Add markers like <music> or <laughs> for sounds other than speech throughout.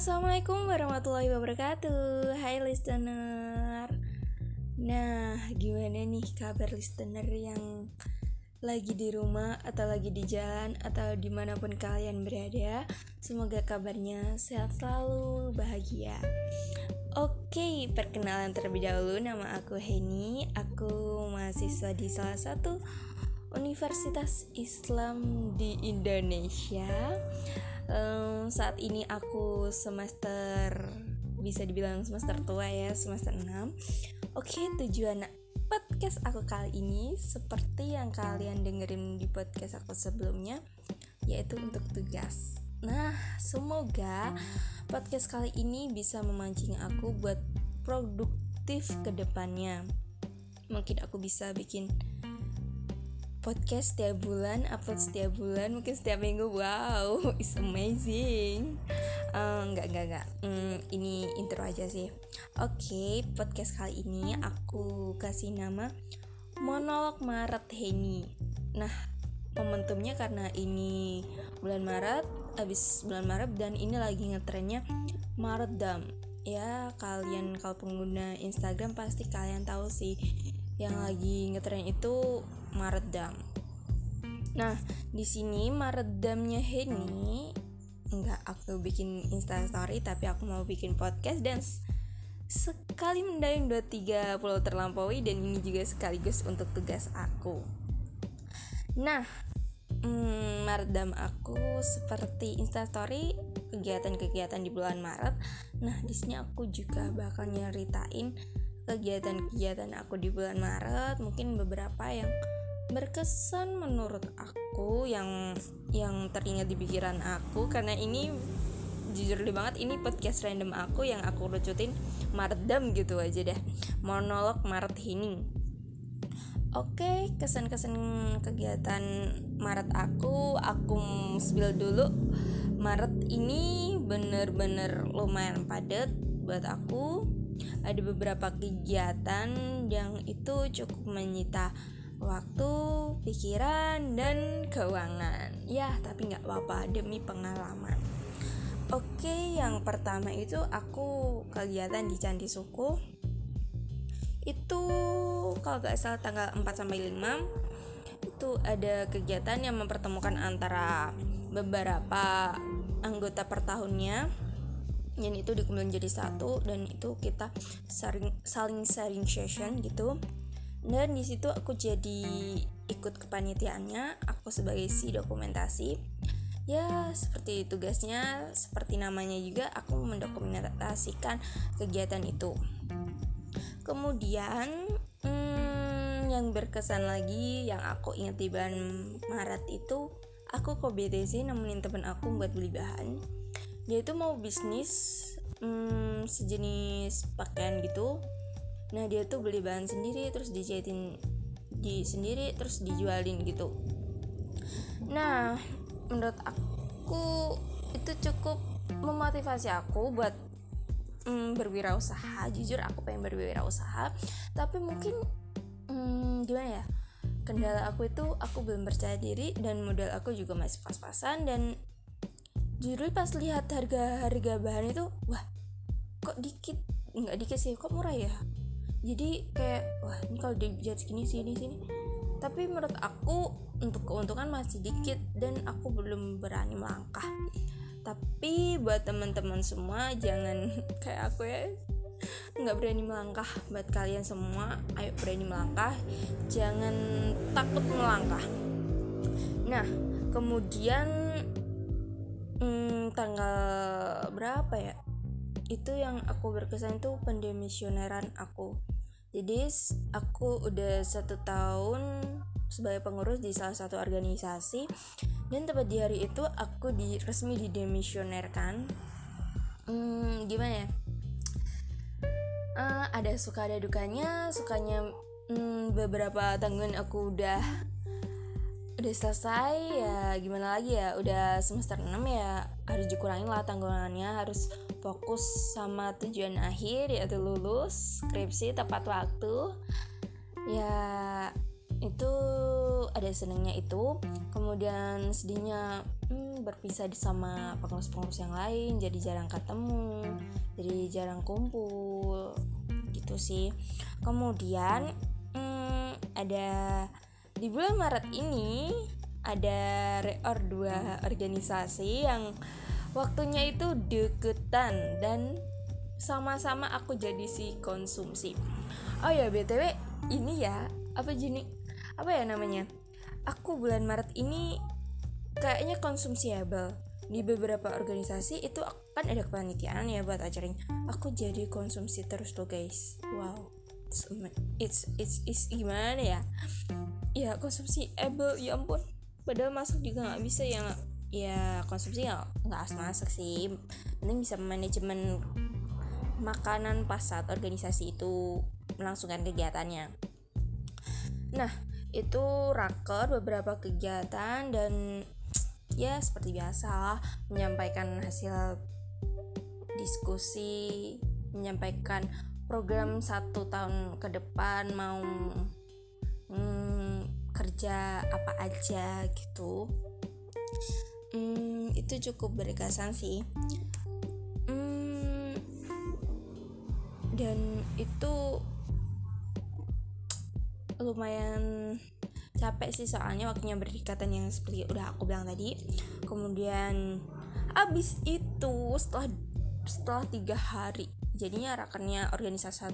Assalamualaikum warahmatullahi wabarakatuh. Hai listener. Nah gimana nih kabar listener yang lagi di rumah atau lagi di jalan atau di mana pun kalian berada? Semoga kabarnya sehat selalu, bahagia. Oke, perkenalan terlebih dahulu. Nama aku Heni. Aku mahasiswa di salah satu Universitas Islam di Indonesia um, saat ini aku semester bisa dibilang semester tua ya semester 6 oke tujuan podcast aku kali ini seperti yang kalian dengerin di podcast aku sebelumnya yaitu untuk tugas. Nah semoga podcast kali ini bisa memancing aku buat produktif ke depannya. Mungkin aku bisa bikin podcast setiap bulan, upload setiap bulan, mungkin setiap minggu. Wow, <laughs> it's amazing. Uh, enggak, enggak, enggak. Hmm, ini intro aja sih. Oke, okay, podcast kali ini aku kasih nama Monolog Maret Heni. Nah, momentumnya karena ini bulan Maret, abis bulan Maret dan ini lagi ngetrennya Maret Dam. Ya, kalian kalau pengguna Instagram pasti kalian tahu sih yang lagi ngetren itu Maredam. Nah, di sini Maredamnya Henny nggak aku bikin Insta story tapi aku mau bikin podcast dan sekali mendayung 23 pulau terlampaui dan ini juga sekaligus untuk tugas aku. Nah, hmm, Maredam aku seperti Insta story kegiatan-kegiatan di bulan Maret. Nah, di sini aku juga bakal nyeritain kegiatan-kegiatan aku di bulan Maret, mungkin beberapa yang berkesan menurut aku yang yang teringat di pikiran aku karena ini jujur li banget ini podcast random aku yang aku lucutin Maredam gitu aja deh monolog Maret ini Oke, kesan-kesan kegiatan Maret aku, aku spill dulu. Maret ini bener-bener lumayan padat buat aku. Ada beberapa kegiatan yang itu cukup menyita waktu, pikiran, dan keuangan. Ya, tapi nggak apa-apa demi pengalaman. Oke, yang pertama itu aku kegiatan di Candi Suku. Itu kalau nggak salah tanggal 4 sampai 5 itu ada kegiatan yang mempertemukan antara beberapa anggota per tahunnya yang itu dikumpulkan jadi satu dan itu kita saling saling sharing session gitu. Dan di situ aku jadi ikut kepanitiaannya aku sebagai si dokumentasi. Ya seperti tugasnya seperti namanya juga aku mendokumentasikan kegiatan itu. Kemudian hmm, yang berkesan lagi yang aku ingat di bulan Maret itu aku ke BTC nemenin temen aku buat beli bahan dia itu mau bisnis hmm, sejenis pakaian gitu. Nah dia tuh beli bahan sendiri terus dijahitin di sendiri terus dijualin gitu. Nah menurut aku itu cukup memotivasi aku buat mm, berwirausaha. Jujur aku pengen berwirausaha. Tapi mungkin mm, gimana ya kendala aku itu aku belum percaya diri dan modal aku juga masih pas-pasan dan jujur pas lihat harga harga bahan itu wah kok dikit? Nggak dikit sih kok murah ya? Jadi kayak wah ini kalau dijahit segini sini sini. Tapi menurut aku untuk keuntungan masih dikit dan aku belum berani melangkah. Tapi buat teman-teman semua jangan <laughs> kayak aku ya nggak berani melangkah. Buat kalian semua ayo berani melangkah. Jangan takut melangkah. Nah kemudian hmm, tanggal berapa ya? Itu yang aku berkesan itu pendemisioneran aku. Jadi aku udah satu tahun sebagai pengurus di salah satu organisasi dan tepat di hari itu aku di resmi didemisionerkan hmm, gimana ya? Uh, ada suka ada dukanya sukanya hmm, beberapa tanggungan aku udah udah selesai ya gimana lagi ya? Udah semester 6 ya harus dikurangin lah tanggungannya. Harus fokus sama tujuan akhir yaitu lulus skripsi tepat waktu. Ya itu ada senengnya itu. Kemudian sedihnya hmm, berpisah sama pengurus-pengurus yang lain jadi jarang ketemu jadi jarang kumpul gitu sih. Kemudian hmm, ada di bulan Maret ini ada reor dua organisasi yang waktunya itu deketan dan sama-sama aku jadi si konsumsi. Oh ya btw ini ya apa jenis apa ya namanya? Aku bulan Maret ini kayaknya konsumsiable. Di beberapa organisasi itu kan ada kepanitiaan ya buat acara aku jadi konsumsi terus tuh guys. Wow it's it's it's, gimana ya? Ya konsumsi able ya ampun. Padahal masuk juga nggak bisa ya ya konsumsi nggak harus masak sih. Penting bisa manajemen makanan pas saat organisasi itu melangsungkan kegiatannya. Nah itu raker beberapa kegiatan dan ya seperti biasa menyampaikan hasil diskusi menyampaikan program satu tahun ke depan mau hmm, kerja apa aja gitu. Hmm, itu cukup berkesan sih. Hmm, dan itu lumayan capek sih soalnya waktunya berdekatan yang seperti udah aku bilang tadi. Kemudian abis itu setelah setelah tiga hari jadinya rakernya organisasi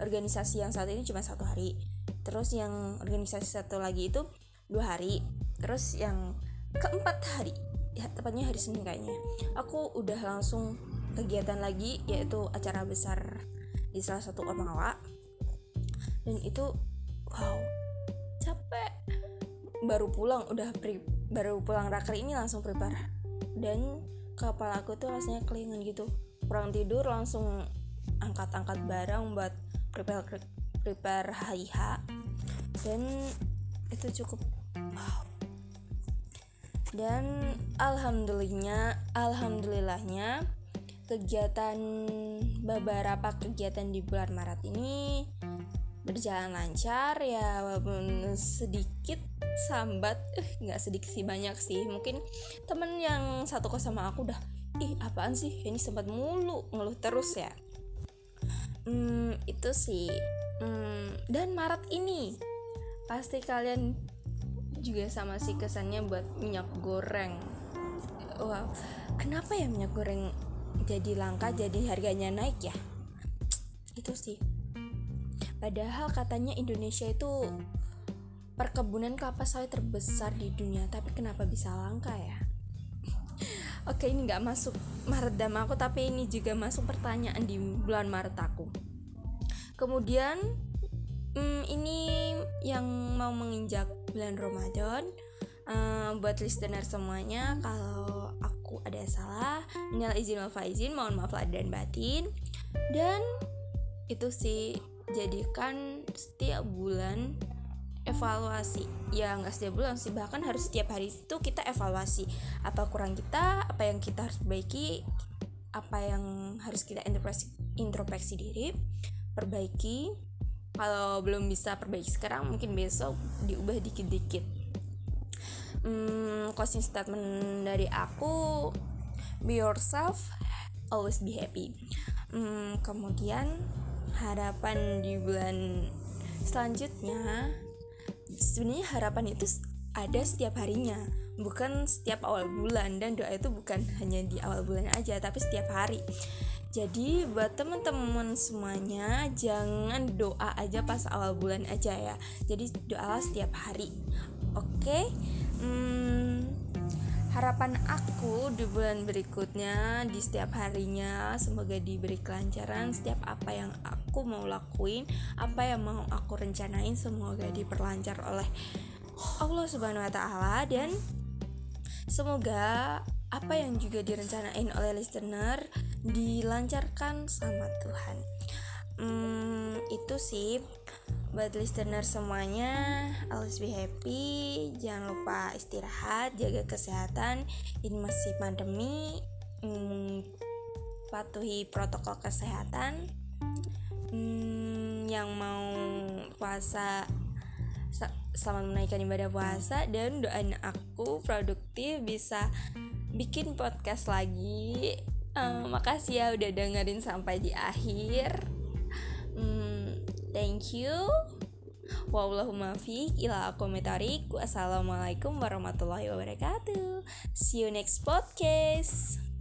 organisasi yang satu ini cuma satu hari. Terus yang organisasi satu lagi itu dua hari. Terus yang keempat hari ya tepatnya hari Senin kayaknya aku udah langsung kegiatan lagi yaitu acara besar di salah satu ormawa. Dan itu wow capek. Baru pulang udah pre, baru pulang raker ini langsung prepare. Dan kepala aku tuh rasanya kelingan gitu. Kurang tidur langsung angkat-angkat barang buat prepare prepare HIH dan itu cukup wow. Dan alhamdulillahnya alhamdulillahnya kegiatan beberapa kegiatan di bulan Maret ini berjalan lancar ya walaupun sedikit sambat. Eh nggak sedikit sih banyak sih. Mungkin temen yang satu kos sama aku udah ih apaan sih? Ini sempat mulu ngeluh terus ya hmm, itu sih. Hmm, dan Maret ini pasti kalian juga sama sih kesannya buat minyak goreng. Wow kenapa ya minyak goreng jadi langka jadi harganya naik ya? Itu sih. Padahal katanya Indonesia itu perkebunan kelapa sawit terbesar di dunia tapi kenapa bisa langka ya? <laughs> Oke ini nggak masuk Maret dan aku tapi ini juga masuk pertanyaan di bulan Maret aku. Kemudian hmm, ini yang mau menginjak bulan Ramadan uh, buat listener semuanya kalau aku ada salah minal izin wal faizin mohon maaf lahir dan batin. Dan itu sih jadikan setiap bulan evaluasi. Ya nggak setiap bulan sih. Bahkan harus setiap hari itu kita evaluasi. Apa kurang kita apa yang kita harus perbaiki apa yang harus kita introspeksi, introspeksi diri perbaiki. Kalau belum bisa perbaiki sekarang mungkin besok diubah dikit-dikit. Hmm, closing statement dari aku be yourself always be happy. Hmm, kemudian harapan di bulan selanjutnya sebenarnya harapan itu ada setiap harinya bukan setiap awal bulan dan doa itu bukan hanya di awal bulan aja tapi setiap hari jadi buat teman-teman semuanya jangan doa aja pas awal bulan aja ya. Jadi doalah setiap hari. Oke. Hmm, harapan aku di bulan berikutnya di setiap harinya semoga diberi kelancaran setiap apa yang aku mau lakuin, apa yang mau aku rencanain semoga diperlancar oleh Allah Subhanahu wa taala dan semoga apa yang juga direncanain oleh listener dilancarkan sama Tuhan. Hmm, itu sih buat listener semuanya always be happy jangan lupa istirahat jaga kesehatan ini masih pandemi hmm, patuhi protokol kesehatan hmm, yang mau puasa selamat menaikkan ibadah puasa dan doain aku produktif bisa bikin podcast lagi. Uh, makasih ya udah dengerin sampai di akhir. Thank you. Wallahumma fiq ila komentarik. Wassalamualaikum warahmatullahi wabarakatuh. See you next podcast.